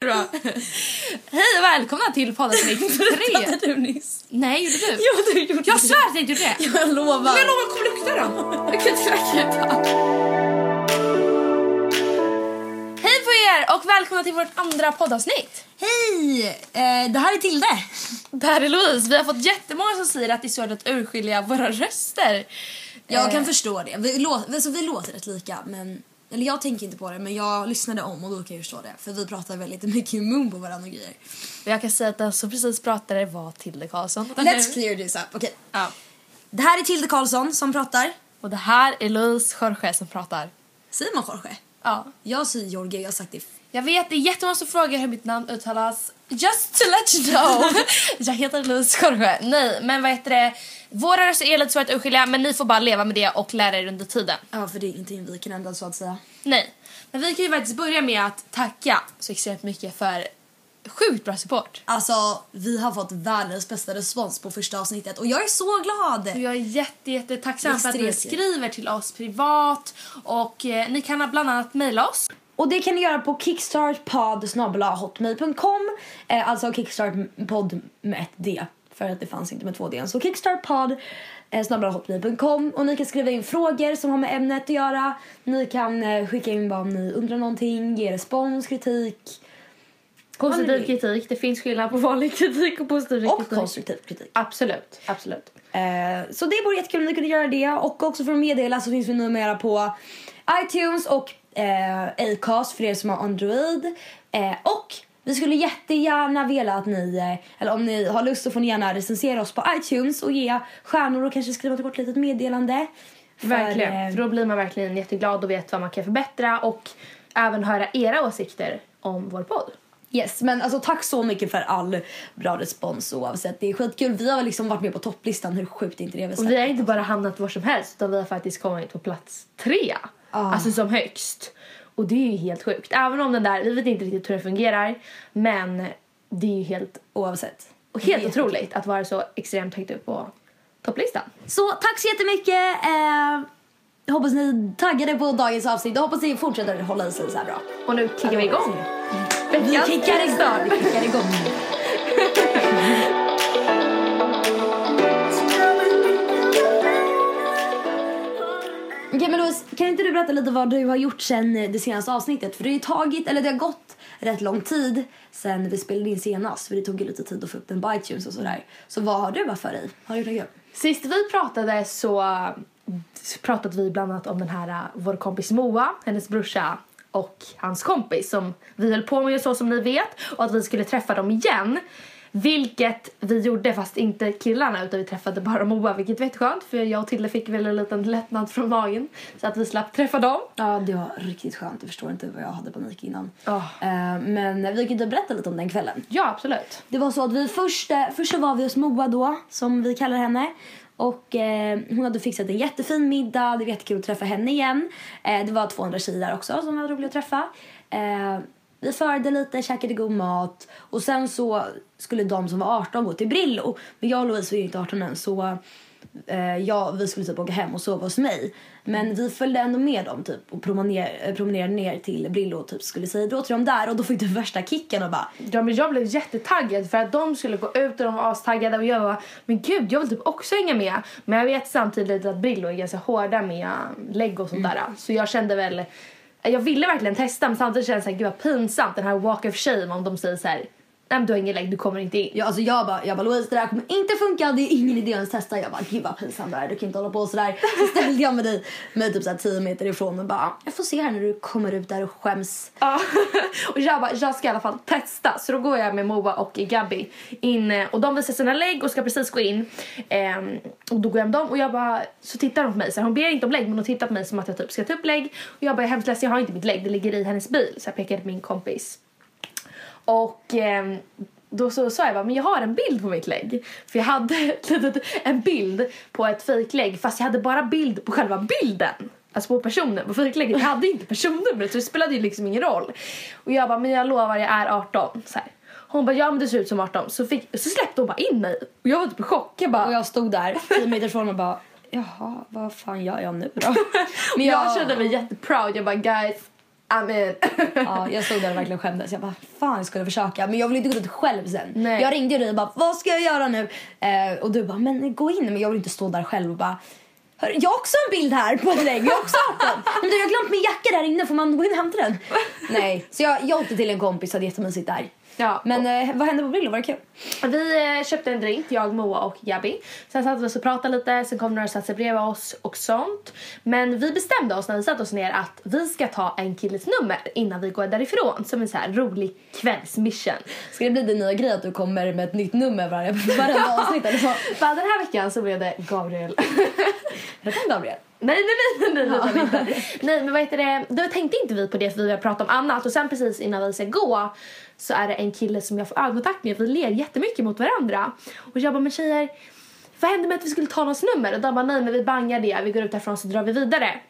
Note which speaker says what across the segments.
Speaker 1: Bra. Hej och välkomna till poddavsnitt tre.
Speaker 2: Du nyss?
Speaker 1: Nej, gjorde du?
Speaker 2: Jo, du gjorde
Speaker 1: Jag svär att jag inte gjorde det.
Speaker 2: Jag lovar.
Speaker 1: Men jag lovar, kom lukta då. Jag kan inte lukta. Hej på er och välkomna till vårt andra poddavsnitt.
Speaker 2: Hej! Eh, det här är Tilde.
Speaker 1: Det här är Louise. Vi har fått jättemånga som säger att det är svårt att urskilja våra röster.
Speaker 2: Jag
Speaker 1: Eh,
Speaker 2: kan förstå det. Vi, lå- alltså, vi låter rätt lika, men... Eller jag tänker inte på det, men jag lyssnade om och då kan jag förstå det. För vi pratar väldigt mycket i mun på varandra och grejer.
Speaker 1: Jag kan säga att den som precis pratade var Tilde Karlsson.
Speaker 2: Let's clear this up. Okej.
Speaker 1: Ja.
Speaker 2: Det här är Tilde Karlsson som pratar.
Speaker 1: Och det här är Louise Jorge som pratar.
Speaker 2: Säger man Jorge?
Speaker 1: Ja.
Speaker 2: Jag säger Jorge, jag har sagt det.
Speaker 1: Jag vet, det är jättemånga som frågar hur mitt namn uttalas. Just to let you know. jag heter Louise Jorge. Nej, men vad heter det? Våra röster är lite svårt att urskilja, men ni får bara leva med det och lära er under tiden.
Speaker 2: Ja, för det är ingenting vi kan ändra så att säga.
Speaker 1: Nej. Men vi kan ju faktiskt börja med att tacka så extremt mycket för sjukt bra support.
Speaker 2: Alltså, vi har fått världens bästa respons på första avsnittet och jag är så glad!
Speaker 1: Jag är jätte, jätte tacksam för att ni skriver till oss privat och eh, ni kan bland annat mejla oss.
Speaker 2: Och det kan ni göra på kickstartpod.hotmail.com eh, Alltså kickstartpod med ett D för att det fanns inte med två D. Så kickstartpod eh, och ni kan skriva in frågor som har med ämnet att göra. Ni kan eh, skicka in om ni undrar någonting, ge respons, kritik Vad vill.
Speaker 1: kritik, det finns skillnad på vanlig kritik och positiv
Speaker 2: och
Speaker 1: kritik.
Speaker 2: konstruktiv kritik.
Speaker 1: Absolut, absolut.
Speaker 2: Eh, så det vore jättekul om ni kunde göra det. Och också för att meddela så finns vi numera på iTunes och eh, Acast för er som har Android. Eh, och vi skulle jättegärna vilja att ni, eh, eller om ni har lust så får ni gärna recensera oss på iTunes och ge stjärnor och kanske skriva ett kort litet meddelande. För,
Speaker 1: Verkligen,
Speaker 2: eh,
Speaker 1: för då blir man verkligen jätteglad och vet vad man kan förbättra och även höra era åsikter om vår podd.
Speaker 2: Yes, men alltså tack så mycket för all bra respons oavsett. Det är skitkul. Vi har liksom varit med på topplistan. Hur sjukt är inte det? Vi
Speaker 1: Och vi har inte bara hamnat var som helst utan vi har faktiskt kommit på plats tre.
Speaker 2: Ah.
Speaker 1: Alltså som högst. Och det är ju helt sjukt. Även om den där, vi vet inte riktigt hur det fungerar men det är ju helt,
Speaker 2: Oavsett.
Speaker 1: och helt otroligt att vara så extremt högt upp på topplistan.
Speaker 2: Så tack så jättemycket. Eh, jag hoppas ni taggade på dagens avsnitt och hoppas ni fortsätter hålla i sig så här bra.
Speaker 1: Och nu kickar vi igång.
Speaker 2: Vi
Speaker 1: Veckans
Speaker 2: kickar igång. Vi kickar igång. Rose, kan inte du berätta lite vad du har gjort sen eh, det senaste avsnittet? För det har ju tagit, eller det har gått rätt lång tid sen vi spelade in senast. För det tog ju lite tid att få upp den på iTunes och sådär. Så vad har du varit för dig? Har du gjort något kul?
Speaker 1: Sist vi pratade så pratade vi bland annat om den här eh, vår kompis Moa, hennes brorsa och hans kompis som vi höll på med så som ni vet och att vi skulle träffa dem igen. Vilket vi gjorde fast inte killarna utan vi träffade bara Moa vilket var jätteskönt för jag och Tilde fick väl en liten lättnad från magen så att vi slapp träffa dem.
Speaker 2: Ja, det var riktigt skönt. Jag förstår inte vad jag hade panik innan. Eh, men vi kan inte berätta lite om den kvällen.
Speaker 1: Ja absolut.
Speaker 2: Det var så att vi först, eh, först var vi hos Moa då, som vi kallar henne. Och eh, hon hade fixat en jättefin middag, det var jättekul att träffa henne igen. Eh, det var 200 tjejer där också som var roliga att träffa. Eh, vi förde lite, käkade god mat och sen så skulle de som var 18 gå till Brillo. Men jag och Louise var ju inte 18 än så eh, ja, vi skulle typ åka hem och sova hos mig. Men vi följde ändå med dem typ och promener, eh, promenerade ner till Brillo och typ skulle säga då till dem där och då fick du värsta kicken och bara
Speaker 1: Ja, men jag blev jättetaggad för att de skulle gå ut och de var astaggade och jag var men gud jag vill typ också hänga med. Men jag vet samtidigt att Brillo är ganska hårda med lägg och sånt där. Så jag kände väl, jag ville verkligen testa men samtidigt känns det såhär gud vad pinsamt den här walk of shame om de säger så här nej men du har ingen lägg, du kommer inte in.
Speaker 2: Ja, alltså jag bara, jag bara Louise det där kommer inte funka, det är ingen idé att ens testa. Jag bara gud vad pinsamt det är, du kan inte hålla på sådär. Så ställde jag mig dig med typ såhär 10 meter ifrån och bara jag får se här när du kommer ut där och skäms.
Speaker 1: Ja. och jag bara, jag ska i alla fall testa. Så då går jag med Moa och Gabby in eh, och de visar sina lägg och ska precis gå in. Ehm, och då går jag med dem och jag bara, så tittar hon på mig. Så här, hon ber inte om lägg men hon tittar på mig som att jag typ ska ta upp lägg. Och jag bara, jag är hemskt ledsen, jag har inte mitt lägg, det ligger i hennes bil. Så jag pekade på min kompis. Och ehm, då så sa jag bara, men jag har en bild på mitt lägg. För jag hade en bild på ett fejklägg fast jag hade bara bild på själva bilden. Alltså på personen, på fejklägget. Jag hade inte personnumret så det spelade ju liksom ingen roll. Och jag bara, men jag lovar jag är 18. Så här. Hon bara, ja men du ser ut som 18. Så, fick, så släppte hon bara in mig. Och jag var typ i chock. Jag bara,
Speaker 2: Och jag stod där 10 meter ifrån och bara jaha vad fan gör jag nu då?
Speaker 1: men jag kände mig jätteproud. Jag bara, guys, I'm in.
Speaker 2: Ja, jag stod där och verkligen skämdes. Jag bara, fan jag skulle försöka. Men jag ville inte gå ut själv sen.
Speaker 1: Nej.
Speaker 2: Jag ringde dig och bara, vad ska jag göra nu? Eh, och du bara, men gå in. Men jag vill inte stå där själv och bara, "Hör, jag har också en bild här på ett lägg. Jag har också 18. Men du, jag har glömt min jacka där inne. Får man gå in och hämta den? Nej, så jag, jag åkte till en kompis hade jättemysigt där.
Speaker 1: Ja,
Speaker 2: Men eh, vad hände på Brillo? Var det kul?
Speaker 1: Vi eh, köpte en drink, jag, Moa och Gabby. Sen satte vi oss och pratade lite, sen kom några och satte sig bredvid oss och sånt. Men vi bestämde oss när vi satte oss ner att vi ska ta en killes nummer innan vi går därifrån. Som en så här rolig kvällsmission.
Speaker 2: Ska det bli din nya grej att du kommer med ett nytt nummer varje, varenda avsnitt eller så?
Speaker 1: Bara den här veckan så blev det Gabriel.
Speaker 2: Hette han Gabriel?
Speaker 1: Nej, nej, nej, nej, nej, inte. nej, men vad heter det? Då tänkte inte vi på det för vi har pratat om annat. Och sen precis innan vi ska gå så är det en kille som jag får ögonkontakt med. Vi ler jättemycket mot varandra. Och jag bara, men tjejer, vad hände med att vi skulle ta någons nummer? Och de bara, nej men vi bangar det, vi går ut därifrån så drar vi vidare.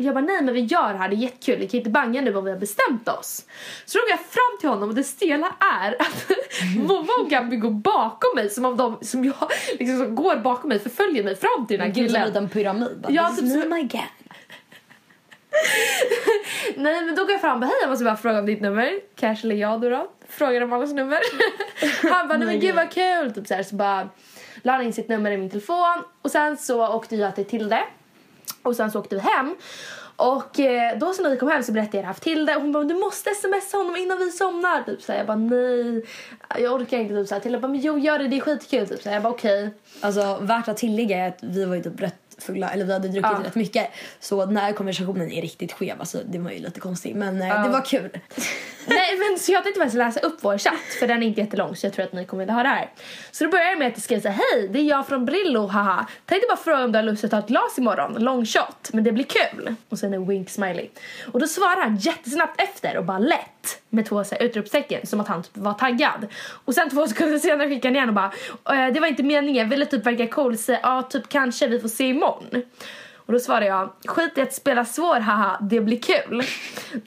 Speaker 1: Jag bara, nej men vi gör det här, det är jättekul, vi kan inte banga nu om vi har bestämt oss. Så då går jag fram till honom och det stela är att Moa och Gabby går bakom mig som om de som jag liksom som går bakom mig förföljer mig fram till den här
Speaker 2: Gud, som en
Speaker 1: killen.
Speaker 2: liten pyramid. Bara,
Speaker 1: Ja, typ så-
Speaker 2: my.
Speaker 1: Nej men då går jag fram och bara hej jag måste bara fråga om ditt nummer. Casually jag då då. Frågar om allas nummer. Han bara nej men gud vad kul. Typ så, här, så bara la han in sitt nummer i min telefon. Och sen så åkte jag till Tilde. Och sen så åkte vi hem. Och eh, då så när vi kom hem så berättade jag det här för Tilde och hon bara du måste smsa honom innan vi somnar. Typ så här, jag bara nej. Jag orkar inte. Typ så här. Tilde bara men jo gör det det är skitkul. Typ så här, jag bara okej.
Speaker 2: Alltså värt att tillägga är att vi var ju typ rätt fulla, eller vi hade druckit
Speaker 1: Ja.
Speaker 2: rätt mycket. Så den här konversationen är riktigt skev, alltså det var ju lite konstigt men eh,
Speaker 1: Ja.
Speaker 2: det var kul.
Speaker 1: Nej men så jag tänkte faktiskt läsa upp vår chatt för den är inte jättelång så jag tror att ni kommer vilja ha det här. Så då börjar jag med att jag skriver så här, hej det är jag från Brillo haha. Tänkte bara fråga om du har lust att ta ett glas imorgon, long shot, men det blir kul. Och sen en wink smiley. Och då svarar han jättesnabbt efter och bara lätt med två så här, utropstecken som att han typ var taggad. Och sen två sekunder senare skickar han igen och bara det var inte meningen, ville typ verka cool, säga ja typ kanske vi får se imorgon. Och då svarar jag, skit i att spela svår haha, det blir kul.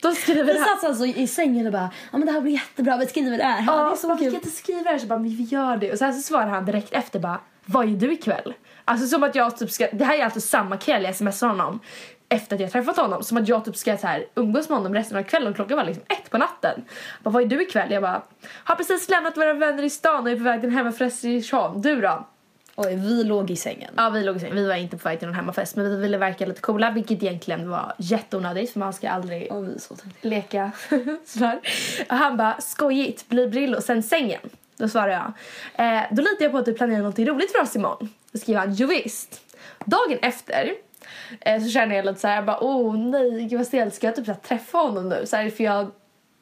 Speaker 1: Då skriver
Speaker 2: Vi
Speaker 1: han
Speaker 2: satt alltså i sängen och bara ja men det här blir jättebra, vi skriver det här. Ja, det är så
Speaker 1: varför
Speaker 2: kul.
Speaker 1: jag inte skriva det här? Så bara, men vi gör det. Och sen så svarar han direkt efter bara, vad är du ikväll? Alltså som att jag typ ska, det här är alltså samma kväll jag smsar honom efter att jag träffat honom. Som att jag typ ska så här, umgås med honom resten av kvällen klockan var liksom ett på natten. Bara, vad är du ikväll? Jag bara, har precis lämnat våra vänner i stan och är på väg till hemmafest i. Du då?
Speaker 2: Oj, vi låg i sängen.
Speaker 1: Ja vi låg i säng. Vi var inte på väg till någon hemmafest men vi ville verka lite coola vilket egentligen var jätteonödigt för man ska aldrig
Speaker 2: Och vi så tänkte.
Speaker 1: leka sådär. Och han bara skojigt, blir Brillo, sen sängen. Då svarar jag. Eh, då litar jag på att du planerar något roligt för oss imorgon. Då skriver han jo visst. Dagen efter eh, så känner jag lite så här, jag bara oh nej gud vad stelt ska jag typ så här, träffa honom nu? Så här, för jag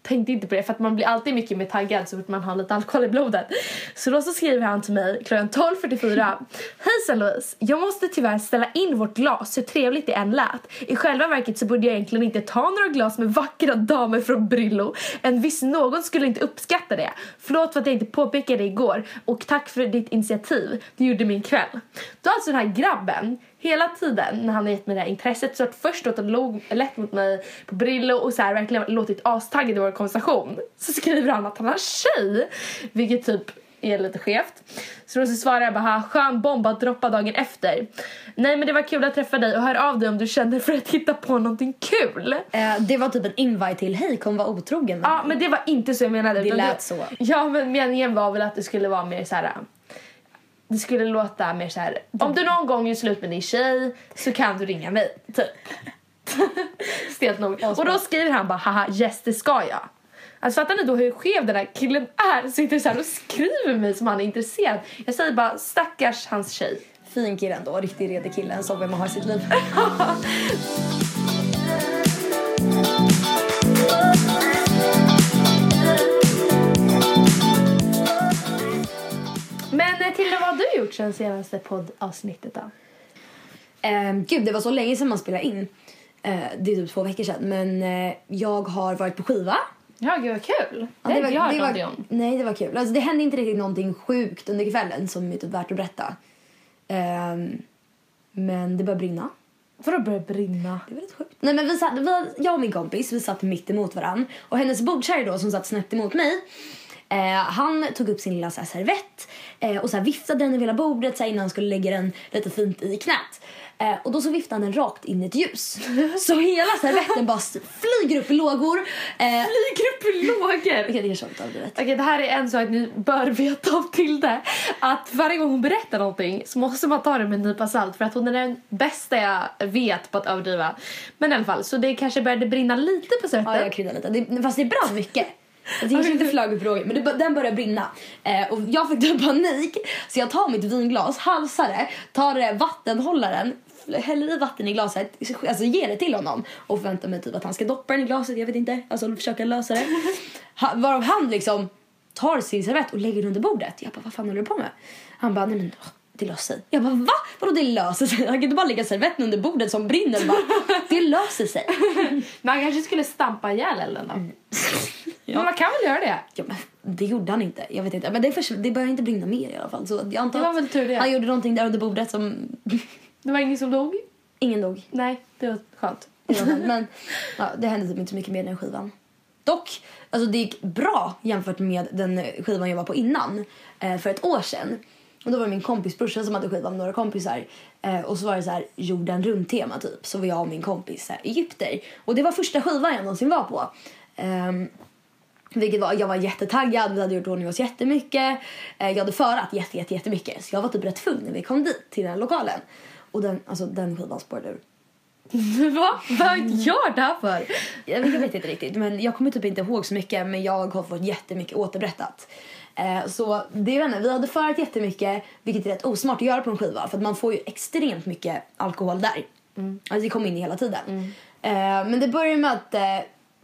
Speaker 1: tänkte inte på det för att man blir alltid mycket mer taggad så fort man har lite alkohol i blodet. Så då så skriver han till mig klockan 12.44. Hejsan Louise, jag måste tyvärr ställa in vårt glas hur trevligt det än lät. I själva verket så borde jag egentligen inte ta några glas med vackra damer från Brillo. En viss någon skulle inte uppskatta det. Förlåt för att jag inte påpekade det igår och tack för ditt initiativ. Det gjorde min kväll. Då har alltså den här grabben hela tiden när han har gett mig det här intresset så att först att han låg lätt mot mig på Brillo och så här verkligen låtit astaggad i vår konversation så skriver han att han har tjej vilket typ är lite skevt. Så då så svarar jag bara "Ha, skön bomb att droppa dagen efter. Nej men det var kul att träffa dig och hör av dig om du känner för att hitta på någonting kul.
Speaker 2: Eh, det var typ en invite till hej kom vara otrogen.
Speaker 1: Ja men det var inte så jag menade.
Speaker 2: Det lät så.
Speaker 1: Ja men meningen var väl att det skulle vara mer så här. Det skulle låta mer så här. Om du någon gång gör slut med din tjej så kan du ringa mig. Typ. Stelt nog. Och då skriver han bara haha yes det ska jag. Alltså fattar ni då hur skev den här killen är? Sitter så här och skriver mig som han är intresserad. Jag säger bara stackars hans tjej.
Speaker 2: Fin kille ändå, riktig redig kille, en sån vill man ha i sitt liv.
Speaker 1: Men eh, Tilde, vad har du gjort sen senaste poddavsnittet då?
Speaker 2: Um, gud, det var så länge sedan man spelade in. Eh, det är typ två veckor sedan. Men eh, jag har varit på skiva.
Speaker 1: Ja, gud vad kul.
Speaker 2: Ja,
Speaker 1: det
Speaker 2: var,
Speaker 1: jag
Speaker 2: det var,
Speaker 1: om.
Speaker 2: Nej, det var kul. Alltså, det hände inte riktigt någonting sjukt under kvällen som är typ värt att berätta. Ehm, men det började brinna.
Speaker 1: Vadå börjar brinna?
Speaker 2: Det var lite sjukt. Nej, men vi satt, vi, jag och min kompis vi satt mitt emot varann. Och hennes bordskärr då som satt snett emot mig. Eh, han tog upp sin lilla så här, servett eh, och så här, viftade den över hela bordet så här, innan han skulle lägga den lite fint i knät. Eh, och då så viftade han den rakt in i ett ljus. Så hela servetten bara flyger upp i lågor. Eh,
Speaker 1: Flyger upp i lågor.
Speaker 2: Okej, det är så överdrivet.
Speaker 1: Okej, det här är en sak ni bör veta om Tilde. Att varje gång hon berättar någonting så måste man ta det med en nypa salt för att hon är den bästa jag vet på att överdriva. Men i alla fall, så det kanske började brinna lite på servetten.
Speaker 2: Ja, jag kryddar lite. Det, fast det brann mycket. Det kanske inte flög upp men det, den började brinna. Eh, och jag fick panik, så jag tar mitt vinglas, halsar det, tar eh, vattenhållaren, häller i vatten i glaset, alltså ger det till honom och förväntar mig typ att han ska doppa den i glaset, jag vet inte, alltså försöka lösa det. Ha, varav han liksom tar sin servett och lägger den under bordet. Jag bara, vad fan håller du på med? Han bara, nej men det löser sig. Jag bara, va? Vadå det löser sig? Han kan inte bara lägga servetten under bordet som brinner. Bara, det löser sig.
Speaker 1: Man kanske skulle stampa ihjäl elden då.
Speaker 2: Mm.
Speaker 1: Men man kan väl göra det?
Speaker 2: Ja, men det gjorde han inte. Jag vet inte. Men det, det började inte brinna mer i alla fall. Så jag antar
Speaker 1: Det var väl tur det.
Speaker 2: han gjorde någonting där under bordet som
Speaker 1: Det var ingen som dog?
Speaker 2: ingen dog.
Speaker 1: Nej, det var skönt.
Speaker 2: Det var. Men ja, det hände typ inte så mycket mer den skivan. Dock, alltså det gick bra jämfört med den skivan jag var på innan. Eh, för ett år sedan. Och då var det min kompis brorsa som hade skivan med några kompisar. Eh, och så var det så här jorden runt tema typ. Så var jag och min kompis så här, egypter. Och det var första skivan jag någonsin var på. Ehm, vilket var, jag var jättetaggad, vi hade gjort ordning oss jättemycket. Eh, jag hade förat jätte, jätte, jättemycket. Så jag var typ rätt full när vi kom dit till den här lokalen. Och den, alltså, den skivan spårade ur.
Speaker 1: Va? Vad gör det här för?
Speaker 2: Jag vet, jag vet inte riktigt, men jag kommer typ inte ihåg så mycket. Men jag har fått jättemycket återberättat. Eh, så det är henne. Vi hade förat jättemycket, vilket är rätt osmart att göra på en skiva. För att man får ju extremt mycket alkohol där. Alltså det kommer in hela tiden. Eh, men det börjar med att eh,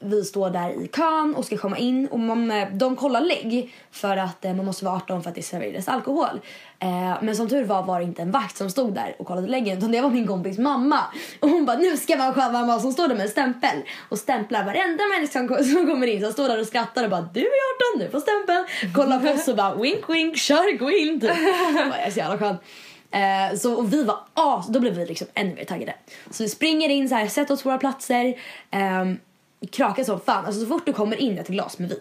Speaker 2: vi står där i kön och ska komma in och man, eh, de kollar lägg för att eh, man måste vara 18 för att det serverades alkohol. Eh, men som tur var var det inte en vakt som stod där och kollade läggen utan det var min kompis mamma. Och hon bara nu ska man själv mamma som står där med en stämpel och stämplar varenda människa som kommer in. Så jag står där och skrattar och bara du är 18, du får stämpel. Kollar på oss och bara wink wink, kör gå in typ. Jag bara, Jag är så jävla skön. Eh, så, och vi var as, då blev vi liksom ännu mer taggade. Så vi springer in så här, sätter oss på våra platser. Eh, kraka som fan. Alltså så fort du kommer in ett glas med vin.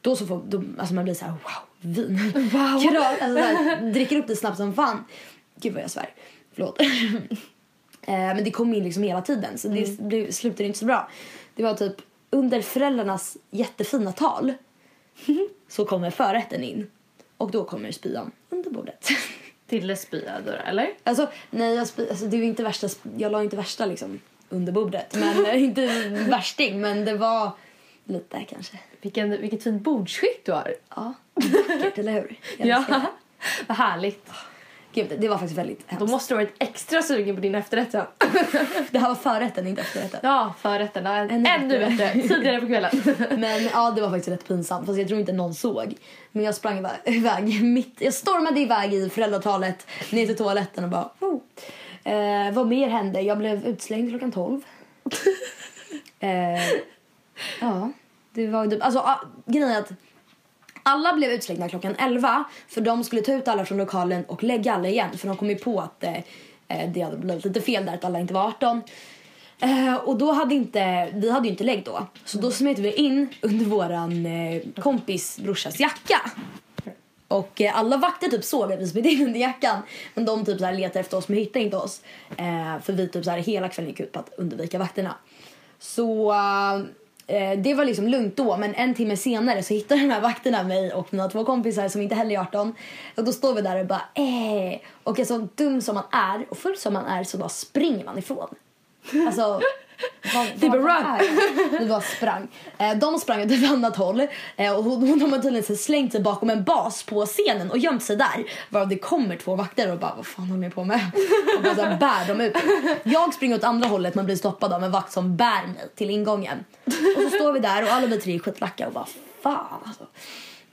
Speaker 2: Då så får, då, alltså man blir så här wow, vin.
Speaker 1: Wow.
Speaker 2: Krak, alltså så här, dricker upp det snabbt som fan. Gud vad jag svär. Förlåt. eh, men det kom in liksom hela tiden så det blev, slutade inte så bra. Det var typ under föräldrarnas jättefina tal så kommer förrätten in. Och då kommer spyan under bordet.
Speaker 1: Tilde spyade då, eller?
Speaker 2: Alltså, nej, jag, sp- alltså, det är inte värsta, jag la inte värsta liksom under bordet. Men eh, inte värsting, men det var lite kanske.
Speaker 1: Vilken, vilket fint bordsskick du har.
Speaker 2: Ja, vackert, eller hur?
Speaker 1: Ja, vad härligt.
Speaker 2: Gud, det var faktiskt väldigt
Speaker 1: Då
Speaker 2: hemskt.
Speaker 1: måste du ha varit extra sugen på din efterrätt sen.
Speaker 2: Det här var förrätten, inte efterrätten.
Speaker 1: Ja, förrätten. Ja,
Speaker 2: Ännu
Speaker 1: Ännu
Speaker 2: bättre.
Speaker 1: Tidigare på kvällen.
Speaker 2: Men ja, det var faktiskt rätt pinsamt. Fast jag tror inte någon såg. Men jag sprang iväg, iväg mitt, jag stormade iväg i föräldratalet ner till toaletten och bara oh. Eh, Vad mer hände? Jag blev utslängd klockan 12. eh, ja, det var typ, alltså ah, grejen är att alla blev utslängda klockan 11 för de skulle ta ut alla från lokalen och lägga alla igen för de kom ju på att eh, eh, det hade blivit lite fel där att alla inte var 18. Eh, och då hade inte, vi hade ju inte lägg då. Så då smet vi in under våran eh, kompis brorsas jacka. Och eh, alla vakter typ såg att vi smet in under jackan. Men de typ så här letade efter oss men hittade inte oss. Eh, för vi typ så här hela kvällen gick ut på att undvika vakterna. Så eh, eh det var liksom lugnt då. Men en timme senare så hittade de här vakterna mig och mina två kompisar som inte heller är 18. Och då står vi där och bara eh. Och så alltså, dum som man är och full som man är så bara springer man ifrån. Alltså vad
Speaker 1: bara
Speaker 2: det? Vi bara sprang. Eh, de sprang åt ett annat håll eh, och hon, har tydligen slängt sig bakom en bas på scenen och gömt sig där. Varav det kommer två vakter och bara vad fan håller ni på med? Och bara så här, bär dem ut. Jag springer åt andra hållet men blir stoppad av en vakt som bär mig till ingången. Och så står vi där och alla vi tre är skitlacka och bara fan alltså.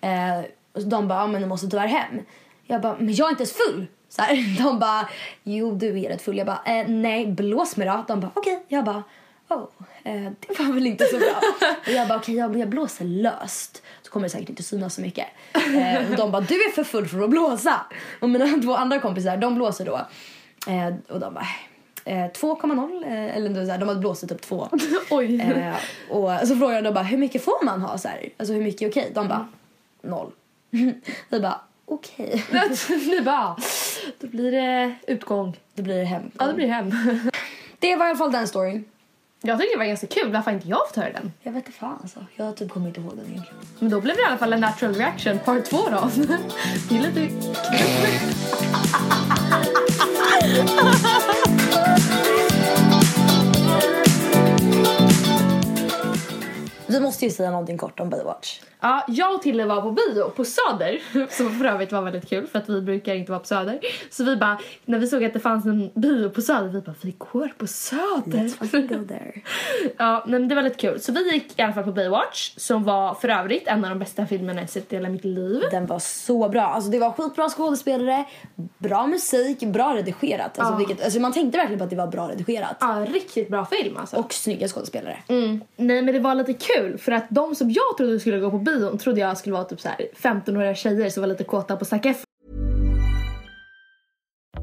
Speaker 2: Eh, de bara, men du måste tyvärr hem. Jag bara, men jag är inte ens full. Så här, de bara, jo du är rätt full. Jag bara, eh, nej blås mig då. De bara, okej. Jag bara, oh, eh, det var väl inte så bra. och jag bara, okej jag, jag blåser löst. Så kommer det säkert inte synas så mycket. Eh, och de bara, du är för full för att blåsa. Och mina två andra kompisar, de blåser då. Eh, och de bara, eh, 2,0 eh, eller så här, de hade blåst typ 2.
Speaker 1: Oj.
Speaker 2: Eh, och så frågade jag dem bara, hur mycket får man ha så här? Alltså hur mycket är okej? De bara, noll. Vi bara, okej.
Speaker 1: Ni bara, då blir det utgång.
Speaker 2: Då blir det hem.
Speaker 1: Ja, det blir hem.
Speaker 2: Det var i alla fall den storyn.
Speaker 1: Jag tycker det var ganska kul. Varför har inte jag fått höra den?
Speaker 2: Jag vet inte fan alltså. Jag typ kommer inte ihåg den egentligen.
Speaker 1: Men då blev det i alla fall en natural reaction part 2 då. Det är lite kul.
Speaker 2: Vi måste ju säga någonting kort om Baywatch.
Speaker 1: Ja, jag och Tille var på bio på Söder, som för övrigt var väldigt kul för att vi brukar inte vara på Söder. Så vi bara, när vi såg att det fanns en bio på Söder, vi bara, vi går på Söder.
Speaker 2: Let's go there.
Speaker 1: Ja, men det var lite kul. Så vi gick i alla fall på Baywatch, som var för övrigt en av de bästa filmerna jag sett i hela mitt liv.
Speaker 2: Den var så bra. Alltså det var skitbra skådespelare, bra musik, bra redigerat. Alltså,
Speaker 1: Ja.
Speaker 2: vilket, alltså man tänkte verkligen på att det var bra redigerat.
Speaker 1: Ja, riktigt bra film alltså.
Speaker 2: Och snygga skådespelare.
Speaker 1: Mm. Nej men det var lite kul för att de som jag trodde skulle gå på bion trodde jag skulle vara typ så här 15-åriga tjejer som var lite kåta på Zac Efron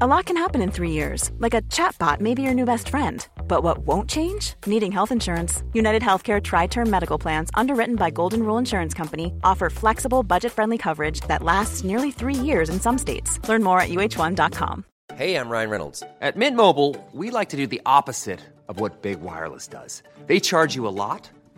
Speaker 3: A lot can happen in three years, like a chatbot may be your new best friend. But what won't change? Needing health insurance. United Healthcare Tri Term Medical Plans, underwritten by Golden Rule Insurance Company, offer flexible, budget friendly coverage that lasts nearly three years in some states. Learn more at uh1.com.
Speaker 4: Hey, I'm Ryan Reynolds. At Mint Mobile, we like to do the opposite of what Big Wireless does. They charge you a lot,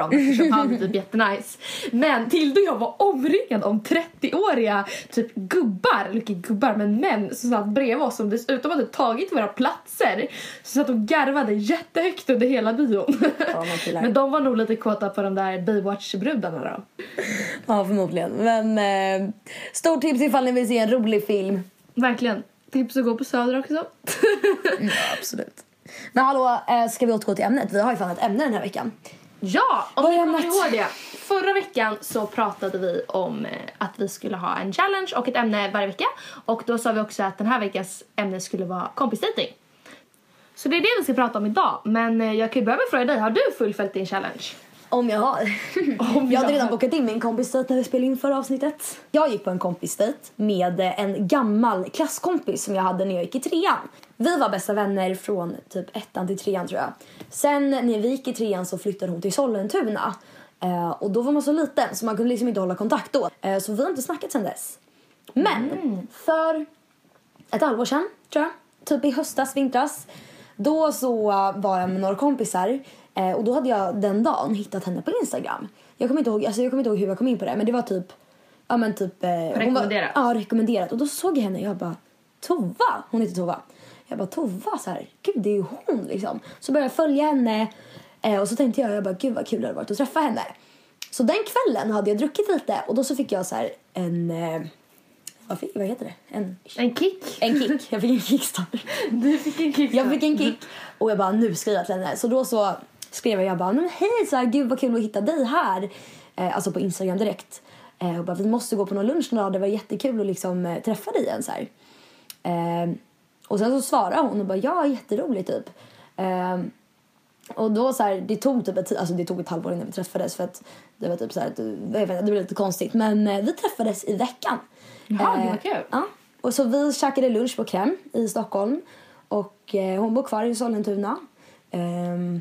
Speaker 1: eftersom han var typ jättenice. Men Tilde och jag var omringade om 30-åriga typ gubbar, eller inte gubbar men män som satt bredvid oss som dessutom hade tagit våra platser. Så satt och garvade jättehögt under hela bion.
Speaker 2: killar.
Speaker 1: men de var nog lite kåta på de där Baywatch-brudarna då.
Speaker 2: Ja, förmodligen. Men eh, stort tips ifall ni vill se en rolig film.
Speaker 1: Verkligen. Tips att gå på Söder också.
Speaker 2: Absolut. Men hallå, eh, ska vi återgå till ämnet? Vi har ju fan ett ämne den här veckan.
Speaker 1: Ja, om ni kommer ihåg det. Förra veckan så pratade vi om eh, att vi skulle ha en challenge och ett ämne varje vecka. Och då sa vi också att den här veckans ämne skulle vara kompisdating. Så det är det vi ska prata om idag. Men eh, jag kan ju börja med att fråga dig, har du fullföljt din challenge?
Speaker 2: Om jag har.
Speaker 1: Om
Speaker 2: jag hade redan bokat in min kompisdejt när vi spelade in förra avsnittet. Jag gick på en kompisdejt med en gammal klasskompis som jag hade när jag gick i trean. Vi var bästa vänner från typ ettan till trean tror jag. Sen när vi gick i trean så flyttade hon till Sollentuna. Eh, och då var man så liten så man kunde liksom inte hålla kontakt då. Eh, så vi har inte snackat sen dess. Men för ett halvår sedan, tror jag. Typ i höstas, vintras. Då så var jag med några kompisar eh, och då hade jag den dagen hittat henne på Instagram. Jag kommer inte ihåg, alltså jag kommer inte ihåg hur jag kom in på det men det var typ, ja men typ. Eh, hon var-
Speaker 1: Rekommenderat.
Speaker 2: Ja, rekommenderat. Och då såg jag henne och jag bara, Tova! Hon heter Tova. Jag bara, Tova så här, gud det är ju hon liksom. Så började jag följa henne eh, och så tänkte jag, jag bara, gud vad kul det hade varit att träffa henne. Så den kvällen hade jag druckit lite och då så fick jag så här en, eh, vad, fick, vad heter det? En
Speaker 1: En kick?
Speaker 2: en kick. Jag fick en kickstart.
Speaker 1: Du fick en kick.
Speaker 2: Jag fick en kick och jag bara nu skriver jag till henne. Så då så skrev jag, jag bara men hej så här, gud vad kul att hitta dig här. Eh, alltså på Instagram direkt. Eh, och bara vi måste gå på någon lunch någon dag. Det var jättekul att liksom eh, träffa dig igen så här. Eh, och sen så svarade hon och bara ja jätteroligt typ. Eh, och då så här, det tog typ ett, alltså det tog ett halvår innan vi träffades för att det var typ så här, att, jag vet inte, det blev lite konstigt. Men eh, vi träffades i veckan.
Speaker 1: Jaha, det
Speaker 2: Eh,
Speaker 1: var kul.
Speaker 2: Ja. Och så vi käkade lunch på Krem i Stockholm. Och eh, hon bor kvar i Sollentuna. Ehm,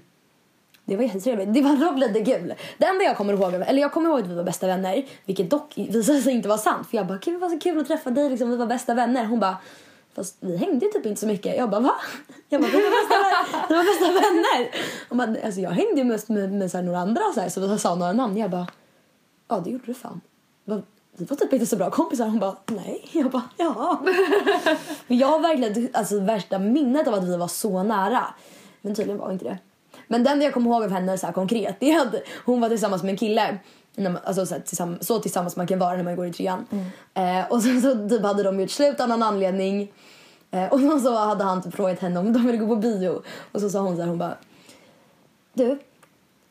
Speaker 2: det var jättetrevligt. Det var dock det kul. Det enda jag kommer ihåg, eller jag kommer ihåg att vi var bästa vänner. Vilket dock visade sig inte vara sant. För jag bara, gud vad så kul att träffa dig liksom. Vi var bästa vänner. Hon bara, fast vi hängde ju typ inte så mycket. Jag bara, va? Jag bara, vi var bästa, vi var bästa vänner. Hon bara, alltså jag hängde ju mest med, med så här, några andra så här. Så vi sa några namn. Jag bara, ja det gjorde du fan. Bara, vi var typ inte så bra kompisar. Hon bara, nej. Jag bara, ja. Men jag har verkligen alltså, värsta minnet av att vi var så nära. Men tydligen var inte det. Men den jag kommer ihåg av henne så här konkret det är att hon var tillsammans med en kille. Man, alltså så, här, tillsammans, så tillsammans man kan vara när man går i trean. Eh, och sen så typ hade de gjort slut av någon anledning. Eh, och så, så hade han typ frågat henne om de ville gå på bio. Och så sa hon så här, hon bara. Du,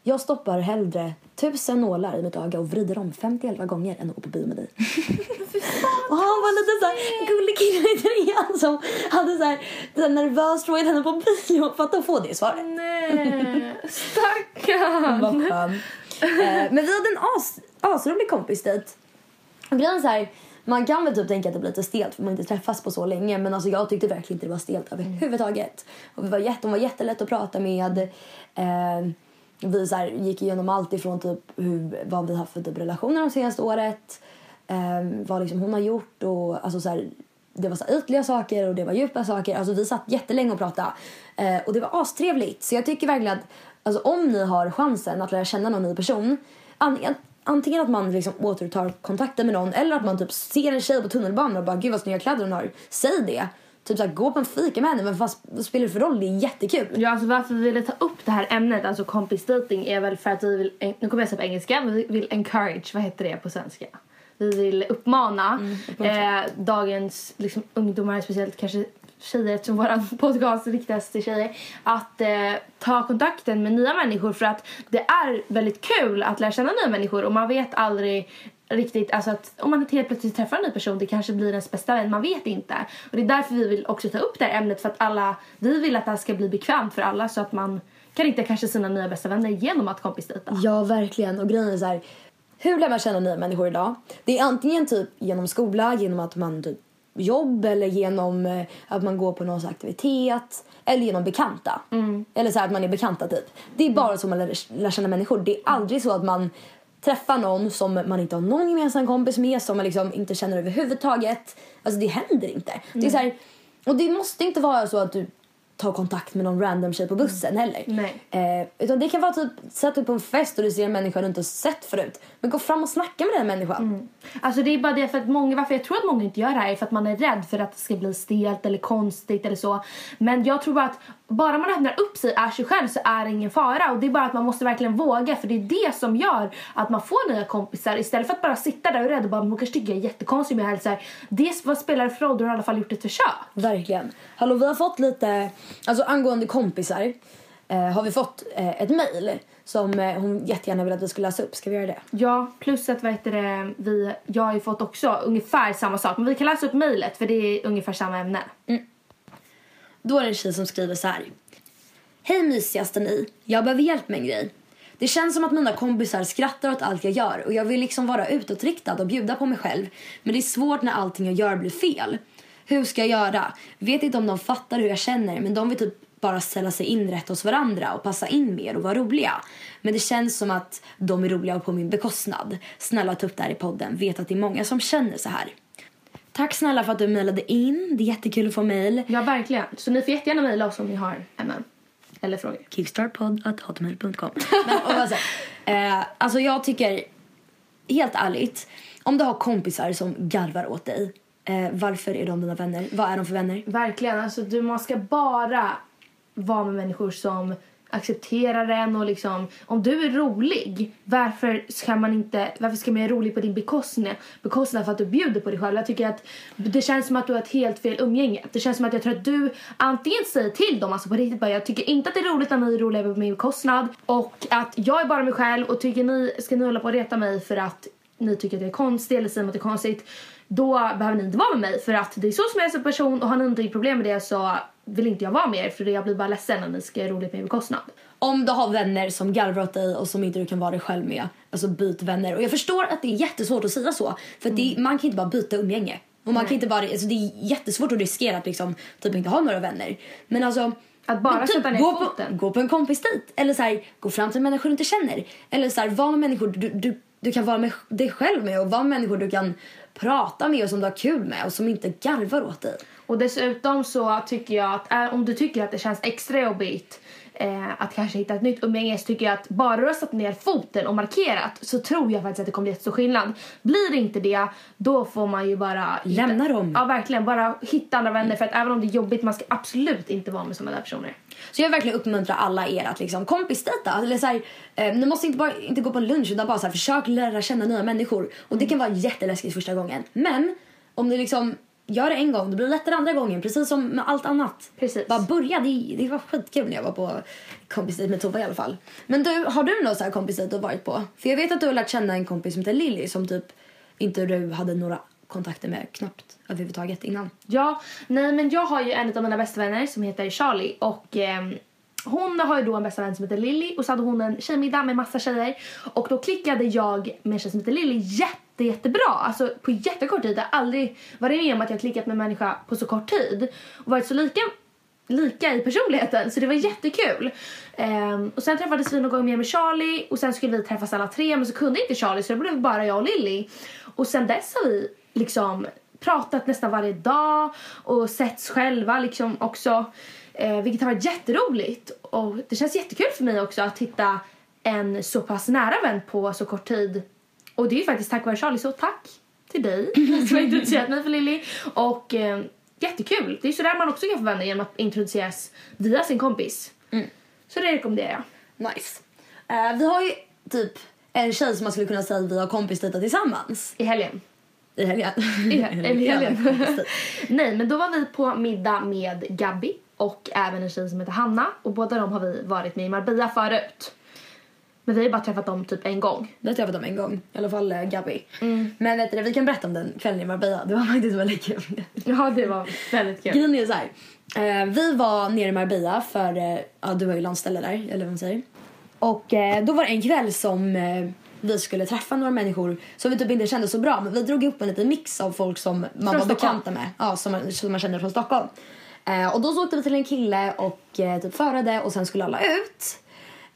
Speaker 2: jag stoppar hellre tusen nålar i mitt öga och vrider om 51 gånger än att gå på bio med dig. och han var lite så här gullig kille i trean som hade så här, så här nervöst frågat henne på bio för att få det svaret.
Speaker 1: Nej, stackarn.
Speaker 2: Vad skön. Eh, men vi hade en as, asrolig kompisdejt. Och grejen så här, man kan väl typ tänka att det blir lite stelt för man inte träffas på så länge men alltså jag tyckte verkligen inte det var stelt överhuvudtaget. Och vi var jätte, hon var jättelätt att prata med. Eh, vi så här, gick igenom allt ifrån typ hur, vad vi haft för typ relationer de senaste året. Eh, vad liksom hon har gjort och alltså så här, det var så här ytliga saker och det var djupa saker. Alltså vi satt jättelänge och pratade. Eh, och det var astrevligt. Så jag tycker verkligen att alltså, om ni har chansen att lära känna någon ny person. an antingen att man liksom återtar kontakten med någon eller att man typ ser en tjej på tunnelbanan och bara gud vad snygga kläder hon har. Säg det. Typ såhär, gå på en fika med henne men fast, vad spelar det för roll? Det är jättekul.
Speaker 1: Ja, alltså varför vi ville ta upp det här ämnet, alltså kompisdating, är väl för att vi vill, eh, nu kommer jag säga på engelska, men vi vill encourage, vad heter det på svenska? Vi vill uppmana eh, dagens liksom, ungdomar, speciellt kanske tjejer eftersom vår podcast riktas till tjejer, att eh, ta kontakten med nya människor för att det är väldigt kul att lära känna nya människor och man vet aldrig riktigt, alltså att om man helt plötsligt träffar en ny person, det kanske blir ens bästa vän, man vet inte. Och det är därför vi vill också ta upp det här ämnet för att alla, vi vill att det här ska bli bekvämt för alla så att man kan hitta kanske sina nya bästa vänner genom att kompisdejta.
Speaker 2: Ja, verkligen. Och grejen är så här, hur lär man känna nya människor idag? Det är antingen typ genom skola, genom att man typ jobb eller genom eh, att man går på någon aktivitet eller genom bekanta. Eller så här att man är bekanta typ. Det är bara så man lär, lär känna människor. Det är aldrig så att man träffar någon som man inte har någon gemensam kompis med som man liksom inte känner överhuvudtaget. Alltså det händer inte. Det är så här, och det måste inte vara så att du tar kontakt med någon random tjej på bussen heller.
Speaker 1: Nej.
Speaker 2: Eh, utan det kan vara typ sätt upp på en fest och du ser en människa du inte har sett förut. Men gå fram och snacka med den människan.
Speaker 1: Alltså det är bara det för att många, varför jag tror att många inte gör det här är för att man är rädd för att det ska bli stelt eller konstigt eller så. Men jag tror bara att bara man öppnar upp sig, är sig själv så är det ingen fara och det är bara att man måste verkligen våga för det är det som gör att man får nya kompisar istället för att bara sitta där och är rädd och bara, "Men hon kanske tycker jag är jättekonstig. Så här det, vad spelar det för roll? Du har i alla fall gjort ett försök.
Speaker 2: Verkligen. Hallå, vi har fått lite, alltså angående kompisar eh, har vi fått eh, ett mejl som eh, hon jättegärna vill att vi ska läsa upp. Ska vi göra det?
Speaker 1: Ja, plus att vad heter det, vi, jag har ju fått också ungefär samma sak men vi kan läsa upp mejlet för det är ungefär samma ämne.
Speaker 2: Då är det en tjej som skriver så här. Hej mysigaste ni. Jag behöver hjälp med en grej. Det känns som att mina kompisar skrattar åt allt jag gör och jag vill liksom vara utåtriktad och bjuda på mig själv. Men det är svårt när allting jag gör blir fel. Hur ska jag göra? Vet inte om de fattar hur jag känner men de vill typ bara ställa sig in rätt hos varandra och passa in mer och vara roliga. Men det känns som att de är roliga på min bekostnad. Snälla ta upp det här i podden. Vet att det är många som känner så här. Tack snälla för att du mejlade in. Det är jättekul att få mejl.
Speaker 1: Ja, verkligen. Så ni får jättegärna mejla oss om ni har ämnen eller frågor.
Speaker 2: kickstartpodd.hotmail.com Men och bara så här, eh, Alltså jag tycker, helt ärligt, om du har kompisar som garvar åt dig, eh, varför är de dina vänner? Vad är de för vänner?
Speaker 1: Verkligen. Alltså, du, man ska bara vara med människor som acceptera den och liksom om du är rolig varför ska man inte varför ska man vara rolig på din bekostnad bekostnad för att du bjuder på dig själv? Jag tycker att det känns som att du har ett helt fel umgänge. Det känns som att jag tror att du antingen säger till dem alltså på riktigt bara jag tycker inte att det är roligt när ni är roliga på min bekostnad och att jag är bara mig själv och tycker ni ska ni hålla på och reta mig för att ni tycker att jag är konstig eller säger att det är konstigt då behöver ni inte vara med mig för att det är så som jag är som person och har ni inte problem med det så vill inte jag vara med er för jag blir bara ledsen när ni ska göra roligt på min bekostnad.
Speaker 2: Om du har vänner som garvar åt dig och som inte du kan vara dig själv med, alltså byt vänner. Och jag förstår att det är jättesvårt att säga så, för att det, man kan inte bara byta umgänge. Och man kan inte bara, alltså det är jättesvårt att riskera att liksom, typ inte ha några vänner. Men alltså,
Speaker 1: Att bara
Speaker 2: typ
Speaker 1: sätta ner
Speaker 2: gå
Speaker 1: foten.
Speaker 2: På, gå på en kompisdejt. Eller så här, gå fram till människor du inte känner. Eller så här, var med människor du, du, du kan vara med dig själv med och vara med människor du kan prata med och som du har kul med och som inte garvar åt dig.
Speaker 1: Och dessutom så tycker jag att om du tycker att det känns extra jobbigt eh, att kanske hitta ett nytt umgänge så tycker jag att bara du har satt ner foten och markerat så tror jag faktiskt att det kommer bli jättestor skillnad. Blir det inte det, då får man ju bara... hitta-
Speaker 2: Lämna dem.
Speaker 1: Ja, verkligen. Bara hitta andra vänner för att även om det är jobbigt, man ska absolut inte vara med sådana där personer.
Speaker 2: Så jag vill verkligen uppmuntra alla er att liksom kompisdejta. Eller så här, eh, ni måste inte bara inte gå på lunch utan bara så här, försök lära känna nya människor. Och det kan vara jätteläskigt första gången. Men om ni liksom gör det en gång, då blir det lättare andra gången. Precis som med allt annat.
Speaker 1: Precis.
Speaker 2: Bara börja, det, det var skitkul när jag var på kompisdejt med Tova i alla fall. Men du, har du någon så här kompisdejt du varit på? För jag vet att du har lärt känna en kompis som heter Lilly som typ inte du hade några kontakter med knappt överhuvudtaget innan.
Speaker 1: Ja, nej men jag har ju en av mina bästa vänner som heter Charlie och ehm, hon har ju då en bästa vän som heter Lilly och så hade hon en tjejmiddag med massa tjejer och då klickade jag med en tjej som heter Lilly jätte jättebra. Alltså på jättekort tid. Jag har aldrig varit med om att jag har klickat med en människa på så kort tid och varit så lika lika i personligheten så det var jättekul. Um, och sen träffades vi någon gång mer med Charlie och sen skulle vi träffas alla tre men så kunde inte Charlie så det blev bara jag och Lilly. Och sen dess har vi liksom pratat nästan varje dag och setts själva liksom också. Eh, vilket har varit jätteroligt och det känns jättekul för mig också att hitta en så pass nära vän på så kort tid. Och det är ju faktiskt tack vare Charlie så tack till dig som har introducerat mig för Lilly. Och eh, jättekul. Det är så där man också kan få vänner genom att introduceras via sin kompis. Så det rekommenderar jag.
Speaker 2: Nice. Eh, vi har ju typ en tjej som man skulle kunna säga att vi har kompisdejtat tillsammans.
Speaker 1: I helgen.
Speaker 2: I helgen.
Speaker 1: I, eller i helgen. Nej, men då var vi på middag med Gabby och även en tjej som heter Hanna. Och båda de har vi varit med i Marbella förut. Men vi har bara träffat dem typ en gång.
Speaker 2: Det har träffat dem en gång. I alla fall eh, Gabby.
Speaker 1: Mm.
Speaker 2: Men vet du, vi kan berätta om den kvällen i Marbella. Det var faktiskt väldigt kul.
Speaker 1: Ja, det var väldigt kul.
Speaker 2: Grejen är så här. Eh, vi var nere i Marbella för, eh, ja du har ju landställe där, eller vad man säger. Och eh, då var det en kväll som eh, vi skulle träffa några människor som vi typ inte kände så bra. Men vi drog ihop en liten mix av folk som man var
Speaker 1: Stockholm.
Speaker 2: bekanta med. Ja, som man, som man känner från Stockholm. Eh, och då så åkte vi till en kille och eh, typ förade och sen skulle alla ut.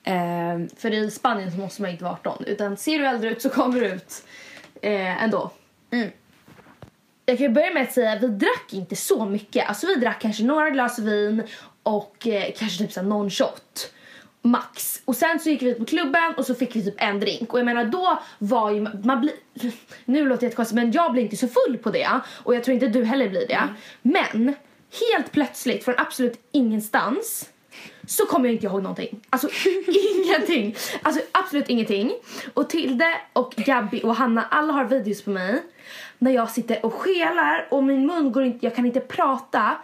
Speaker 2: Eh,
Speaker 1: För i Spanien så måste man inte vara 18. Utan ser du äldre ut så kommer du ut eh, ändå.
Speaker 2: Mm.
Speaker 1: Jag kan börja med att säga att vi drack inte så mycket. Alltså vi drack kanske några glas vin och eh, kanske typ så här någon shot. Max. Och sen så gick vi ut på klubben och så fick vi typ en drink. Och jag menar då var ju man blir nu låter det jättekonstigt men jag blir inte så full på det och jag tror inte du heller blir det. Men helt plötsligt från absolut ingenstans så kommer jag inte ihåg någonting. Alltså ingenting. Alltså absolut ingenting. Och Tilde och Gabby och Hanna, alla har videos på mig när jag sitter och skelar och min mun går inte, jag kan inte prata.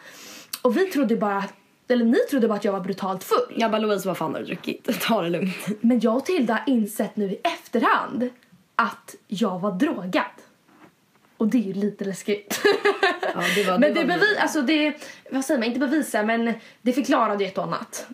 Speaker 1: Och vi trodde bara, eller ni trodde bara att jag var brutalt full.
Speaker 2: jag bara Louise, vad fan har du druckit? Ta det lugnt.
Speaker 1: Men jag och Tilda har insett nu i efterhand att jag var drogad. Och det är ju lite läskigt.
Speaker 2: Ja, det var-
Speaker 1: men
Speaker 2: det
Speaker 1: det,
Speaker 2: var-
Speaker 1: bevis, alltså det, vad säger man, inte bevisa men det förklarade ju ett och annat.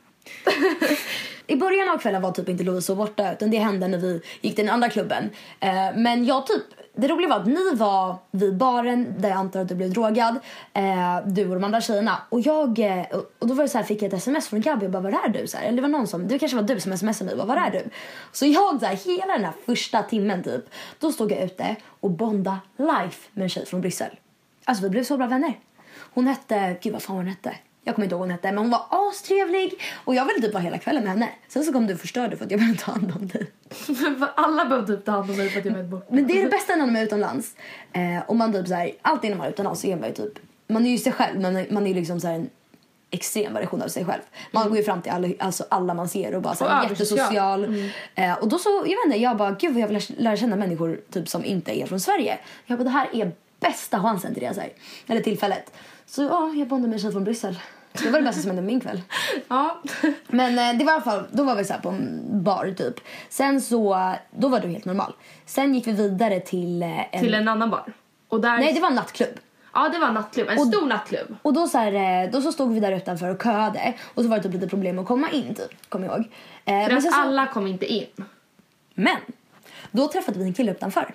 Speaker 2: I början av kvällen var typ inte så borta utan det hände när vi gick till den andra klubben. Eh, men jag typ, det roliga var att ni var vid baren där jag antar att du blev drogad. Eh, du och de andra tjejerna. Och jag, eh, och- då var det så här, fick jag ett sms från Gabby och bara var är du? Så här, eller det var någon som, det kanske var du som smsade mig, bara, var är du? Så jag så här, hela den här första timmen typ, då stod jag ute och bonda life med en tjej från Bryssel. Alltså vi blev så bra vänner. Hon hette, gud vad fan hon hette. Jag kommer inte ihåg vad hon hette men hon var astrevlig och jag ville typ vara hela kvällen med henne. Sen så kom du och förstörde för att jag behövde ta hand om dig.
Speaker 1: Alla behövde typ ta hand om mig för att jag var bort.
Speaker 2: Men det är det bästa när man är utomlands. Eh, och man typ såhär, alltid när man är utomlands så är man ju typ, man är ju sig själv men man är liksom såhär en extrem version av sig själv. Man går ju fram till alla, alltså alla man ser och bara såhär
Speaker 1: översocial.
Speaker 2: jättesocial. Eh, och då så, jag vet inte, jag bara gud vad jag vill lära, lära känna människor typ som inte är från Sverige. Jag bara det här är bästa chansen till det så här. Eller tillfället. Så ja, jag bondade med en tjej från Bryssel. Det var det bästa som hände min kväll.
Speaker 1: Ja.
Speaker 2: Men eh, det var i alla fall, då var vi så här på en bar typ. Sen så, då var du helt normal. Sen gick vi vidare till eh, en...
Speaker 1: Till en annan bar. Och där,
Speaker 2: Nej, det var en nattklubb.
Speaker 1: Ja, det var en nattklubb. En
Speaker 2: Och-
Speaker 1: stor nattklubb.
Speaker 2: Och då så, här, eh, då så stod vi där utanför och köade. Och så var det typ lite problem att komma in typ, kommer jag ihåg.
Speaker 1: För
Speaker 2: men,
Speaker 1: att
Speaker 2: så,
Speaker 1: alla kom inte in.
Speaker 2: men, då träffade vi en kille utanför.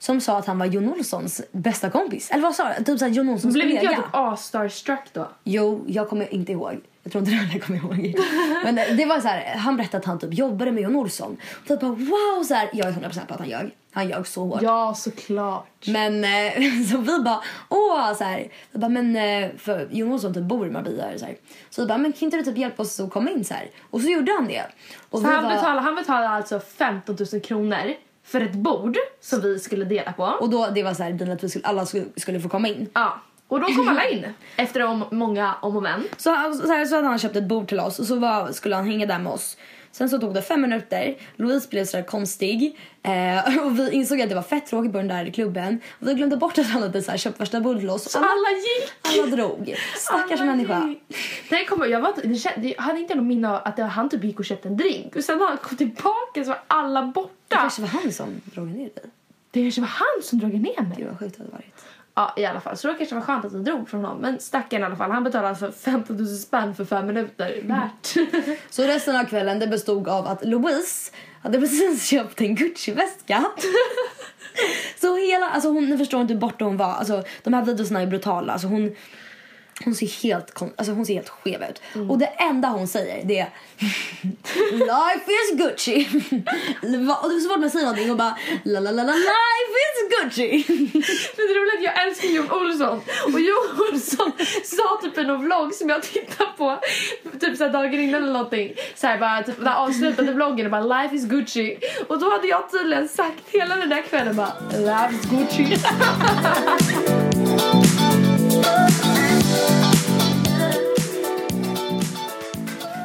Speaker 2: Som sa att han var Jon Olssons bästa kompis. Eller vad sa du? Typ såhär Jon Olssons
Speaker 1: Blev inte jag typ A-starstruck då?
Speaker 2: Jo, jag kommer inte ihåg. Jag tror inte det jag kommer ihåg. Men det, det var så här, han berättade att han typ jobbade med Jon Olsson. Och typ bara wow så här, jag är 100% på att han ljög. Han ljög så hårt.
Speaker 1: Ja, såklart.
Speaker 2: Men eh, så vi bara, åh så här. Vi bara, men eh, för Jon Olsson typ bor i Marbella så här. Så vi bara, men kan inte du typ hjälpa oss att komma in så här? Och så gjorde han det. Och
Speaker 1: Så han,
Speaker 2: bara-
Speaker 1: betalade, han betalade alltså 15 000 kronor för ett bord som vi skulle dela på.
Speaker 2: och då det var så här, att vi skulle, alla skulle, skulle få komma in.
Speaker 1: ja. Och då kom alla in efter om, många om och men.
Speaker 2: Så, han- så, här, så hade han köpt ett bord till oss och så var, skulle han hänga där med oss. Sen så tog det fem minuter, Louise blev så där konstig eh, och vi insåg att det var fett tråkigt på den där klubben. Och vi glömde bort att han hade så här, köpt värsta bordet till oss.
Speaker 1: Så alla gick!
Speaker 2: alla drog. Stackars
Speaker 1: Alla
Speaker 2: människa.
Speaker 1: gick. Nej, kommer, jag, var, jag hade inte någon minne av att det, han typ gick och köpte en drink. Och sen när han kom tillbaka så var alla
Speaker 2: Det kanske var han som drog ner dig.
Speaker 1: Det kanske var han som drog ner mig.
Speaker 2: Gud vad sjukt det hade varit.
Speaker 1: Ja, i alla fall. Så då kanske det var skönt att vi drog från honom. Men stackaren i alla fall. Han betalade för 15 000 spänn för fem minuter. Värt.
Speaker 2: Så resten av kvällen det bestod av att Louise hade precis köpt en Gucci-väska. så hela, alltså hon, ni förstår inte hur borta hon var. Alltså de här videorna är brutala. Alltså hon, hon ser helt, kon- alltså hon ser helt skev ut. Och det enda hon säger det är Life is Gucci. Och så fort man säger någonting och bara la la la la life is Gucci.
Speaker 1: Men det roliga är att jag älskar Jon Olsson. Och Jon Olsson sa typ i någon vlogg som jag tittade på typ så dagen innan eller någonting. Så här bara typ där avslutade vloggen och bara life is Gucci. Och då hade jag tydligen sagt hela den där kvällen bara life is Gucci.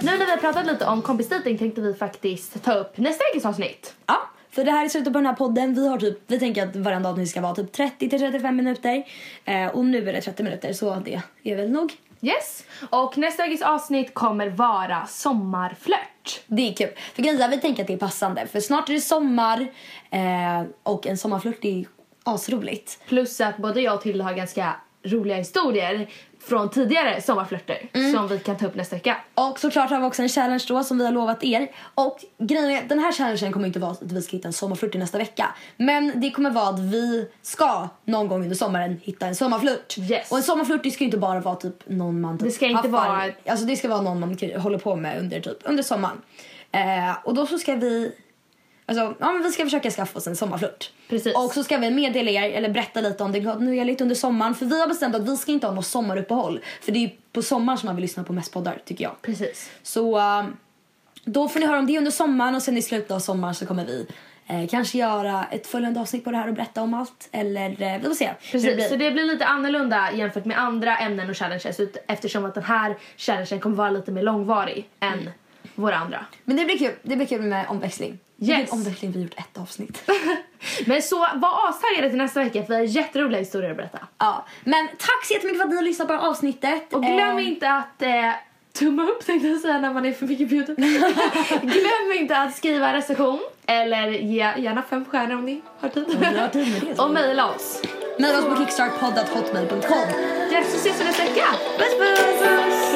Speaker 1: Nu när vi har pratat lite om kompisdejting tänkte vi faktiskt ta upp nästa veckas avsnitt.
Speaker 2: Ja, för det här är slutet på den här podden. Vi har typ, vi tänker att varenda avsnitt ska vara typ 30 till 35 minuter. Eh, och nu är det 30 minuter så det är väl nog.
Speaker 1: Yes. Och nästa veckas avsnitt kommer vara sommarflört.
Speaker 2: Det är kul. För grejen vi tänker att det är passande. För snart är det sommar eh, och en sommarflört är asroligt.
Speaker 1: Plus att både jag och Tilde har ganska roliga historier från tidigare sommarflörter som vi kan ta upp nästa vecka.
Speaker 2: Och såklart har vi också en challenge då som vi har lovat er. Och grejen är, den här challengen kommer inte vara att vi ska hitta en sommarflört i nästa vecka. Men det kommer vara att vi ska någon gång under sommaren hitta en sommarflört.
Speaker 1: Yes.
Speaker 2: Och en sommarflört det ska ju inte bara vara typ någon man typ
Speaker 1: Det ska inte vara-
Speaker 2: Alltså det ska vara någon man håller på med under typ under sommaren. Eh, och då så ska vi Alltså, ja, men vi ska försöka skaffa oss en sommarflört.
Speaker 1: Precis.
Speaker 2: Och så ska vi meddela er, eller berätta lite om det kontinuerligt under sommaren. För vi har bestämt att vi ska inte ha något sommaruppehåll. För det är på sommaren som man vill lyssna på mest poddar, tycker jag.
Speaker 1: Precis.
Speaker 2: Så uh, då får ni höra om det under sommaren och sen i slutet av sommaren så kommer vi eh, kanske göra ett följande avsnitt på det här och berätta om allt. Eller eh, vi får se. hur det
Speaker 1: Precis,
Speaker 2: blir.
Speaker 1: så det blir lite annorlunda jämfört med andra ämnen och challenges eftersom att den här challengen kommer vara lite mer långvarig än våra andra.
Speaker 2: Men det blir kul. Det blir kul med omväxling.
Speaker 1: Yes.
Speaker 2: en omväxling vi gjort ett avsnitt.
Speaker 1: Men så var astaggade till nästa vecka för vi har jätteroliga historier att berätta.
Speaker 2: ja. Men tack så jättemycket för att ni har lyssnat på det här avsnittet.
Speaker 1: Och glöm
Speaker 2: Eh,
Speaker 1: inte att eh, tumma upp tänkte jag säga när man är för mycket bjuden. glöm inte att skriva recension eller ge gärna fem stjärnor om ni har tid.
Speaker 2: Om ni har tid med det,
Speaker 1: och mejla oss.
Speaker 2: Mejla oss på kickstartpodd.hotmail.com.
Speaker 1: Yes, så ses vi nästa vecka.
Speaker 2: Puss puss!